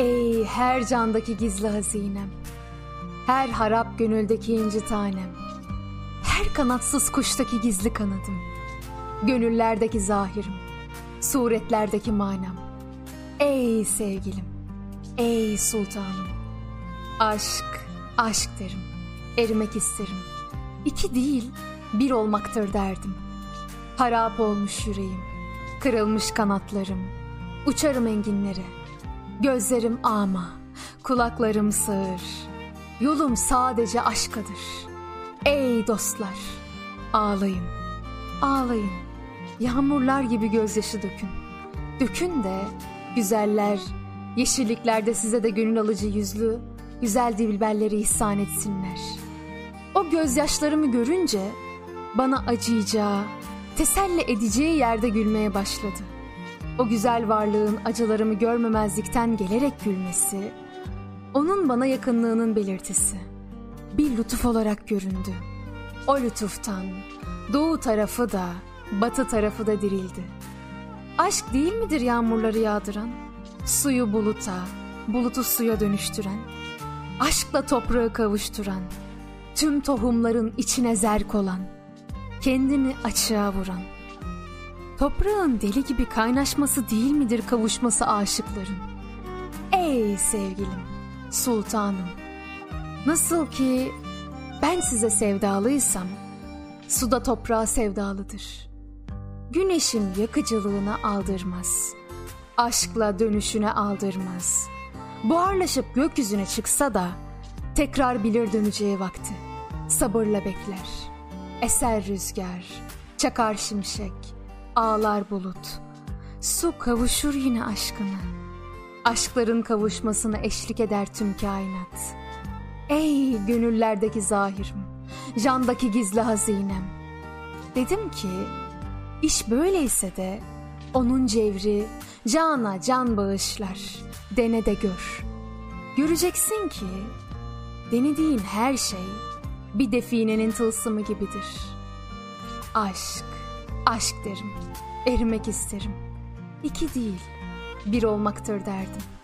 Ey her candaki gizli hazinem, her harap gönüldeki inci tanem, her kanatsız kuştaki gizli kanadım, gönüllerdeki zahirim, suretlerdeki manam. Ey sevgilim, ey sultanım, aşk, aşk derim, erimek isterim. İki değil, bir olmaktır derdim. Harap olmuş yüreğim, kırılmış kanatlarım, uçarım enginlere. Gözlerim ama, kulaklarım sığır. Yolum sadece aşkadır. Ey dostlar, ağlayın, ağlayın. Yağmurlar gibi gözyaşı dökün. Dökün de güzeller, yeşilliklerde size de gönül alıcı yüzlü, güzel dilberleri ihsan etsinler. O gözyaşlarımı görünce bana acıyacağı, teselli edeceği yerde gülmeye başladı. O güzel varlığın acılarımı görmemezlikten gelerek gülmesi, onun bana yakınlığının belirtisi. Bir lütuf olarak göründü. O lütuftan doğu tarafı da batı tarafı da dirildi. Aşk değil midir yağmurları yağdıran? Suyu buluta, bulutu suya dönüştüren? Aşkla toprağı kavuşturan? Tüm tohumların içine zerk olan? Kendini açığa vuran? Toprağın deli gibi kaynaşması değil midir kavuşması aşıkların? Ey sevgilim, sultanım. Nasıl ki ben size sevdalıysam, suda toprağa sevdalıdır. Güneşin yakıcılığına aldırmaz. Aşkla dönüşüne aldırmaz. Buharlaşıp gökyüzüne çıksa da tekrar bilir döneceği vakti. Sabırla bekler. Eser rüzgar, çakar şimşek, ağlar bulut. Su kavuşur yine aşkına. Aşkların kavuşmasına eşlik eder tüm kainat. Ey gönüllerdeki zahirim, candaki gizli hazinem. Dedim ki, iş böyleyse de onun cevri cana can bağışlar. Dene de gör. Göreceksin ki denediğin her şey bir definenin tılsımı gibidir. Aşk, aşk derim, erimek isterim. İki değil, bir olmaktır derdim.